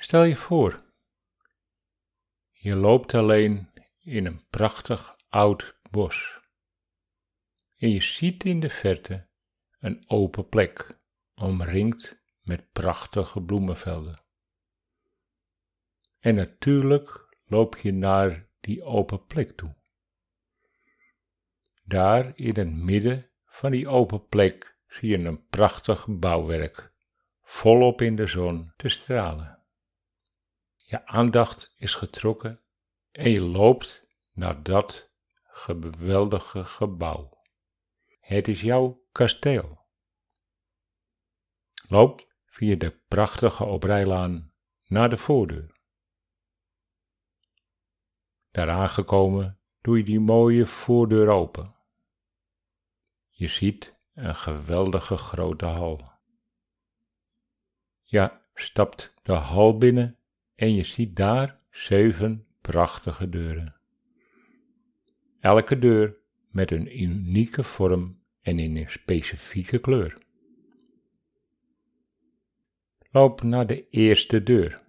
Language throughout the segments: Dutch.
Stel je voor, je loopt alleen in een prachtig oud bos. En je ziet in de verte een open plek, omringd met prachtige bloemenvelden. En natuurlijk loop je naar die open plek toe. Daar in het midden van die open plek zie je een prachtig bouwwerk, volop in de zon te stralen. Je aandacht is getrokken en je loopt naar dat geweldige gebouw. Het is jouw kasteel. Loop via de prachtige oprijlaan naar de voordeur. Daar aangekomen doe je die mooie voordeur open. Je ziet een geweldige grote hal. Ja, stapt de hal binnen en je ziet daar zeven prachtige deuren. Elke deur met een unieke vorm en in een specifieke kleur. Loop naar de eerste deur.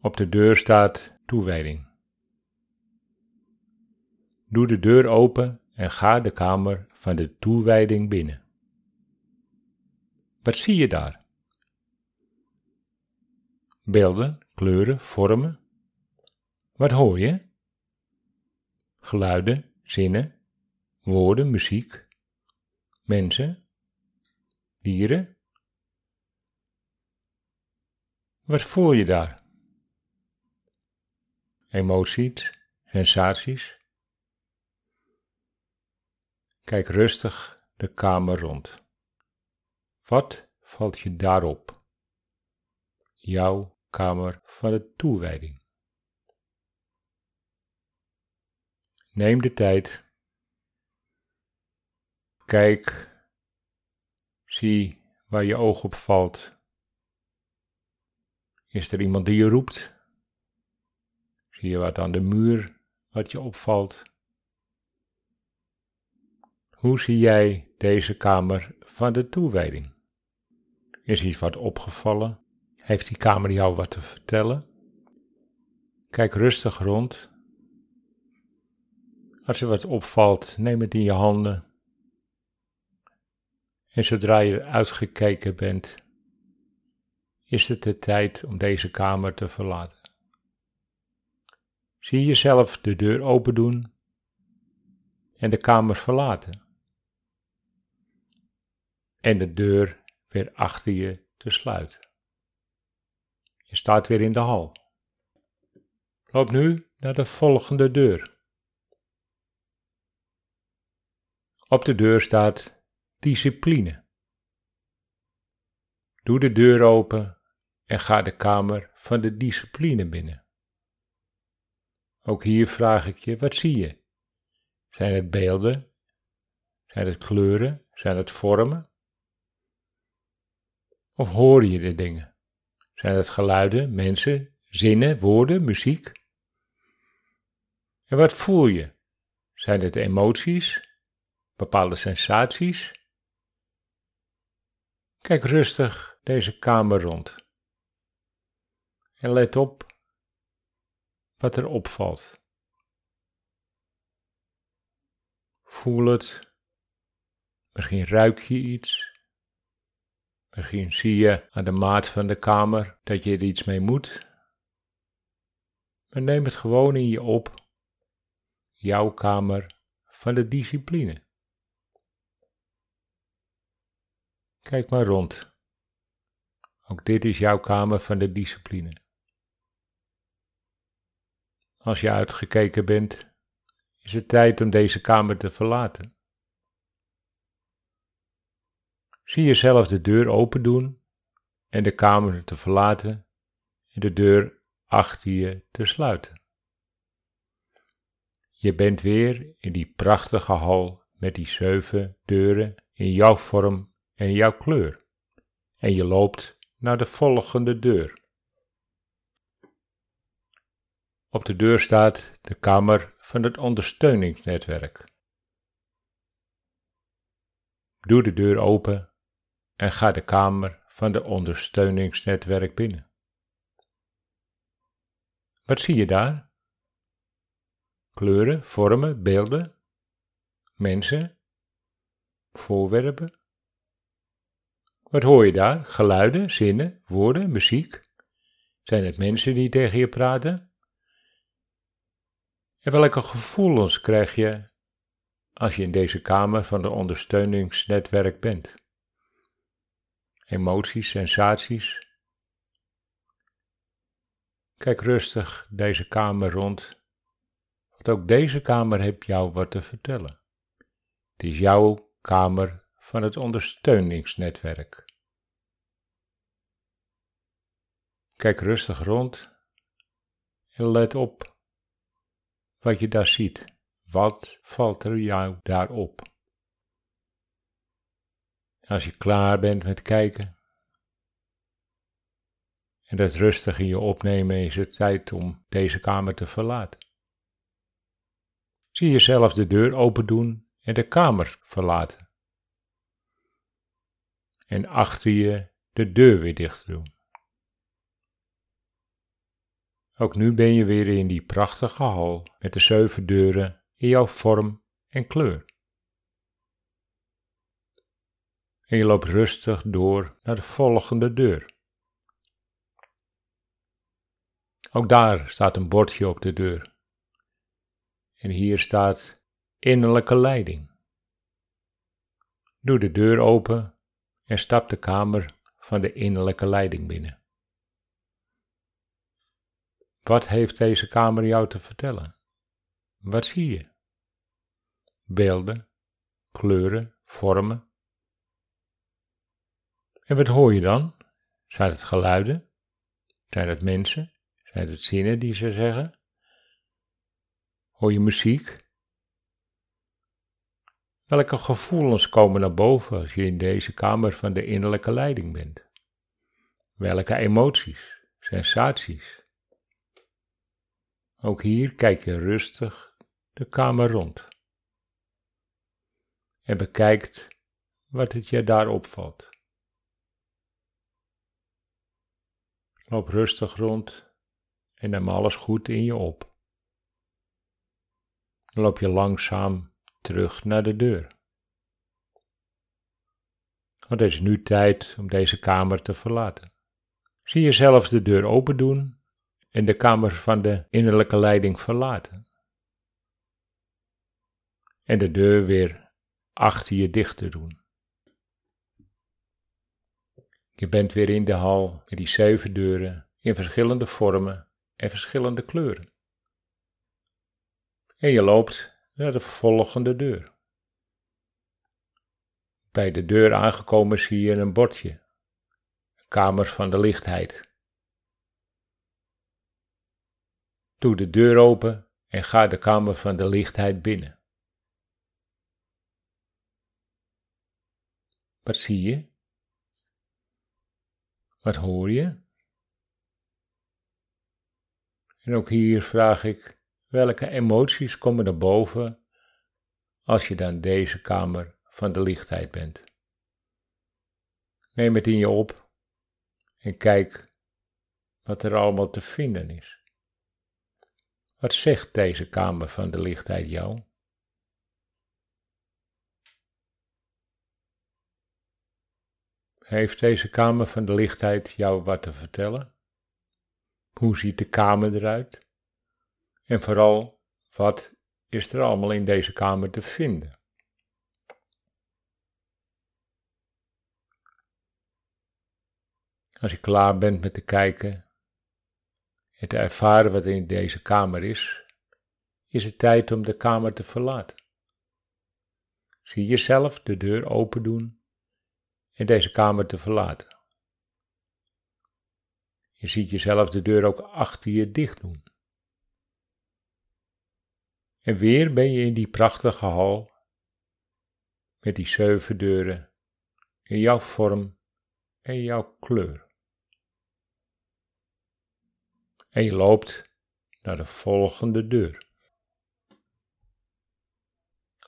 Op de deur staat toewijding. Doe de deur open en ga de kamer van de toewijding binnen. Wat zie je daar? Beelden, kleuren, vormen. Wat hoor je? Geluiden, zinnen, woorden, muziek, mensen, dieren. Wat voel je daar? Emoties, sensaties. Kijk rustig de kamer rond. Wat valt je daarop? Jouw kamer van de toewijding. Neem de tijd. Kijk. Zie waar je oog op valt. Is er iemand die je roept? Zie je wat aan de muur wat je opvalt? Hoe zie jij deze kamer van de toewijding? Is iets wat opgevallen? Heeft die kamer jou wat te vertellen? Kijk rustig rond. Als er wat opvalt, neem het in je handen. En zodra je uitgekeken bent, is het de tijd om deze kamer te verlaten. Zie jezelf de deur open doen en de kamer verlaten. En de deur weer achter je te sluiten. Je staat weer in de hal. Loop nu naar de volgende deur. Op de deur staat discipline. Doe de deur open en ga de kamer van de discipline binnen. Ook hier vraag ik je, wat zie je? Zijn het beelden? Zijn het kleuren? Zijn het vormen? Of hoor je de dingen? Zijn het geluiden, mensen, zinnen, woorden, muziek? En wat voel je? Zijn het emoties, bepaalde sensaties? Kijk rustig deze kamer rond. En let op wat er opvalt. Voel het. Misschien ruik je iets. Misschien zie je aan de maat van de kamer dat je er iets mee moet. Maar neem het gewoon in je op. Jouw kamer van de discipline. Kijk maar rond. Ook dit is jouw kamer van de discipline. Als je uitgekeken bent, is het tijd om deze kamer te verlaten. Zie jezelf de deur open doen en de kamer te verlaten en de deur achter je te sluiten. Je bent weer in die prachtige hal met die zeven deuren in jouw vorm en jouw kleur. En je loopt naar de volgende deur. Op de deur staat de kamer van het ondersteuningsnetwerk. Doe de deur open en ga de kamer van de ondersteuningsnetwerk binnen. Wat zie je daar? Kleuren, vormen, beelden, mensen, voorwerpen. Wat hoor je daar? Geluiden, zinnen, woorden, muziek? Zijn het mensen die tegen je praten? En welke gevoelens krijg je als je in deze kamer van de ondersteuningsnetwerk bent? Emoties, sensaties. Kijk rustig deze kamer rond, want ook deze kamer heeft jou wat te vertellen. Het is jouw kamer van het ondersteuningsnetwerk. Kijk rustig rond en let op wat je daar ziet. Wat valt er jou daarop? Als je klaar bent met kijken en dat rustig in je opnemen, is het tijd om deze kamer te verlaten. Zie jezelf de deur open doen en de kamer verlaten. En achter je de deur weer dicht doen. Ook nu ben je weer in die prachtige hal met de zeven deuren in jouw vorm en kleur. En je loopt rustig door naar de volgende deur. Ook daar staat een bordje op de deur. En hier staat innerlijke leiding. Doe de deur open en stap de kamer van de innerlijke leiding binnen. Wat heeft deze kamer jou te vertellen? Wat zie je? Beelden, kleuren, vormen. En wat hoor je dan? Zijn het geluiden? Zijn het mensen? Zijn het zinnen die ze zeggen? Hoor je muziek? Welke gevoelens komen naar boven als je in deze kamer van de innerlijke leiding bent? Welke emoties, sensaties? Ook hier kijk je rustig de kamer rond en bekijkt wat het je daar opvalt. Loop rustig rond en neem alles goed in je op. Dan loop je langzaam terug naar de deur. Want het is nu tijd om deze kamer te verlaten. Zie jezelf de deur open doen en de kamer van de innerlijke leiding verlaten. En de deur weer achter je dicht te doen. Je bent weer in de hal met die zeven deuren in verschillende vormen en verschillende kleuren. En je loopt naar de volgende deur. Bij de deur aangekomen zie je een bordje. Kamer van de lichtheid. Doe de deur open en ga de kamer van de lichtheid binnen. Wat zie je? Wat hoor je? En ook hier vraag ik, welke emoties komen er boven als je dan deze kamer van de lichtheid bent? Neem het in je op en kijk wat er allemaal te vinden is. Wat zegt deze kamer van de lichtheid jou? Heeft deze kamer van de lichtheid jou wat te vertellen? Hoe ziet de kamer eruit? En vooral, wat is er allemaal in deze kamer te vinden? Als je klaar bent met te kijken, en te ervaren wat er in deze kamer is, is het tijd om de kamer te verlaten. Zie jezelf de deur open doen en deze kamer te verlaten. Je ziet jezelf de deur ook achter je dicht doen. En weer ben je in die prachtige hal met die zeven deuren in jouw vorm en jouw kleur en je loopt naar de volgende deur.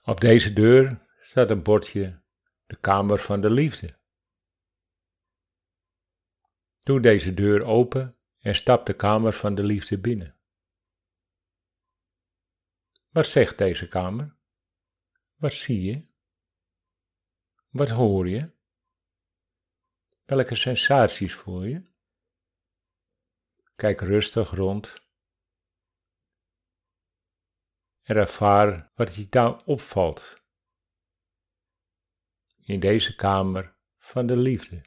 Op deze deur staat een bordje de Kamer van de Liefde. Doe deze deur open en stap de kamer van de liefde binnen. Wat zegt deze kamer? Wat zie je? Wat hoor je? Welke sensaties voel je? Kijk rustig rond en ervaar wat je daar opvalt in deze kamer van de liefde.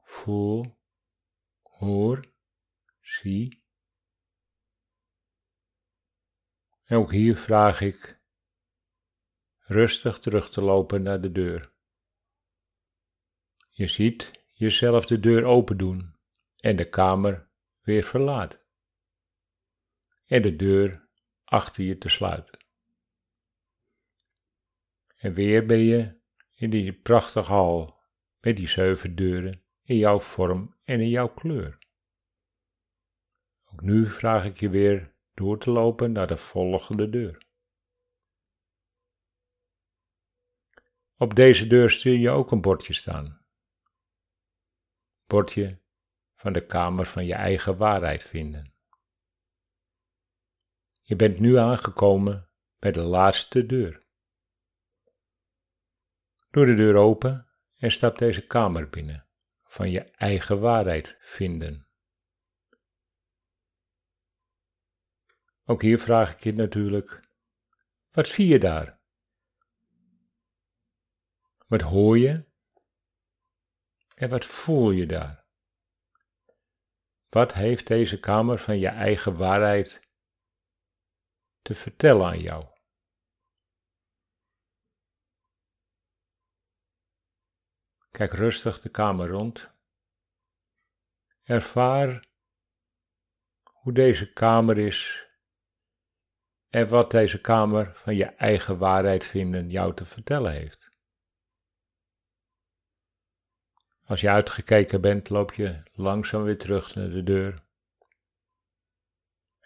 Voel, hoor, zie. En ook hier vraag ik rustig terug te lopen naar de deur. Je ziet jezelf de deur open doen en de kamer weer verlaten. En de deur achter je te sluiten. En weer ben je in die prachtige hal met die zeven deuren in jouw vorm en in jouw kleur. Ook nu vraag ik je weer door te lopen naar de volgende deur. Op deze deur zie je ook een bordje staan. Bordje van de kamer van je eigen waarheid vinden. Je bent nu aangekomen bij de laatste deur. Doe de deur open en stap deze kamer binnen van je eigen waarheid vinden. Ook hier vraag ik je natuurlijk: wat zie je daar? Wat hoor je? En wat voel je daar? Wat heeft deze kamer van je eigen waarheid te vertellen aan jou? Kijk rustig de kamer rond. Ervaar hoe deze kamer is en wat deze kamer van je eigen waarheid vinden jou te vertellen heeft. Als je uitgekeken bent, loop je langzaam weer terug naar de deur.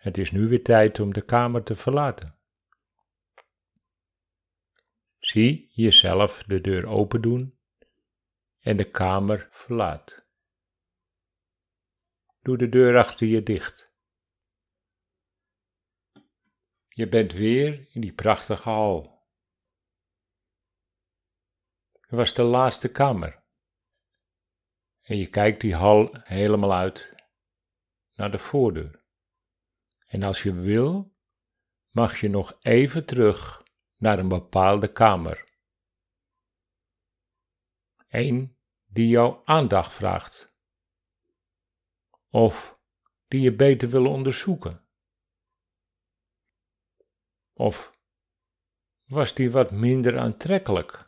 Het is nu weer tijd om de kamer te verlaten. Zie jezelf de deur open doen en de kamer verlaat. Doe de deur achter je dicht. Je bent weer in die prachtige hal. Het was de laatste kamer. En je kijkt die hal helemaal uit naar de voordeur. En als je wil, mag je nog even terug naar een bepaalde kamer. Eén die jouw aandacht vraagt. Of die je beter wil onderzoeken. Of was die wat minder aantrekkelijk?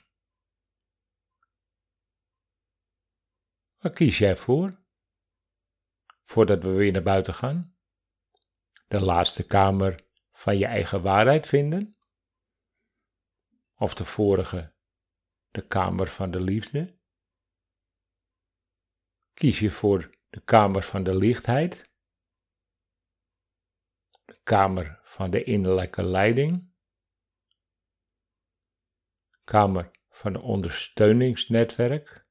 Waar kies jij voor? Voordat we weer naar buiten gaan? De laatste kamer van je eigen waarheid vinden? Of de vorige, de kamer van de liefde? Kies je voor de kamer van de lichtheid? De kamer van de innerlijke leiding? Kamer van de ondersteuningsnetwerk?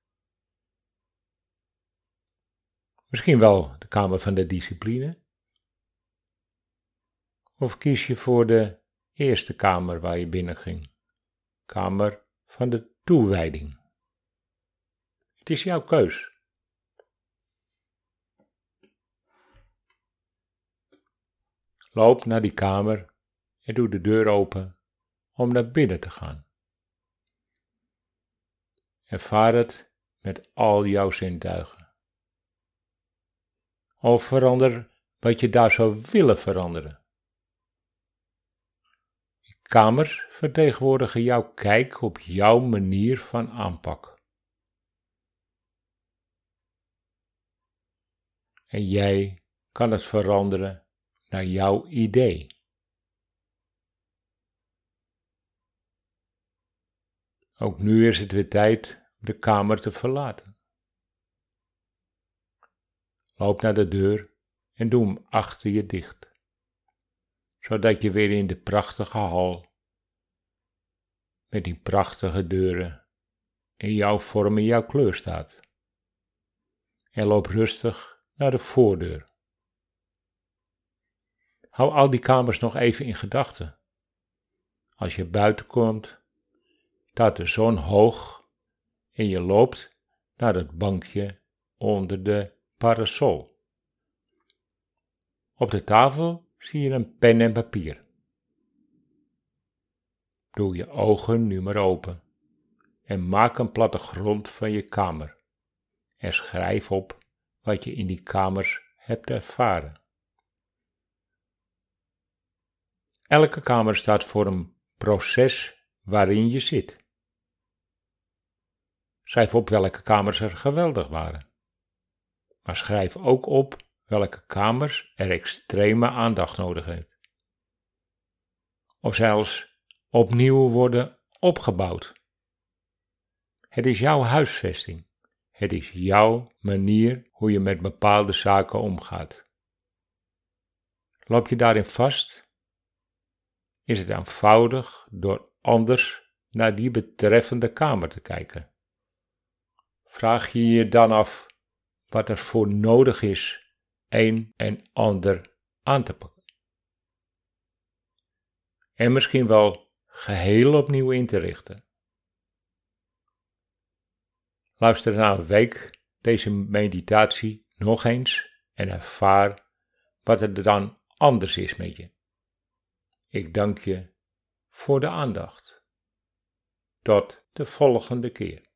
Misschien wel de kamer van de discipline? Of kies je voor de eerste kamer waar je binnen ging? Kamer van de toewijding. Het is jouw keus. Loop naar die kamer en doe de deur open om naar binnen te gaan. Ervaar het met al jouw zintuigen of verander wat je daar zou willen veranderen. Kamers vertegenwoordigen jouw kijk op jouw manier van aanpak. En jij kan het veranderen naar jouw idee. Ook nu is het weer tijd om de kamer te verlaten. Loop naar de deur en doe hem achter je dicht, zodat je weer in de prachtige hal met die prachtige deuren in jouw vorm en jouw kleur staat. En loop rustig naar de voordeur. Hou al die kamers nog even in gedachten. Als je buiten komt, staat de zon hoog en je loopt naar het bankje onder de parasol. Op de tafel zie je een pen en papier. Doe je ogen nu maar open en maak een plattegrond van je kamer en schrijf op wat je in die kamers hebt ervaren. Elke kamer staat voor een proces waarin je zit. Schrijf op welke kamers er geweldig waren. Maar schrijf ook op welke kamers er extreme aandacht nodig heeft. Of zelfs opnieuw worden opgebouwd. Het is jouw huisvesting. Het is jouw manier hoe je met bepaalde zaken omgaat. Loop je daarin vast? Is het eenvoudig door anders naar die betreffende kamer te kijken? Vraag je je dan af wat er voor nodig is een en ander aan te pakken? En misschien wel geheel opnieuw in te richten. Luister na een week deze meditatie nog eens en ervaar wat er dan anders is met je. Ik dank je voor de aandacht. Tot de volgende keer.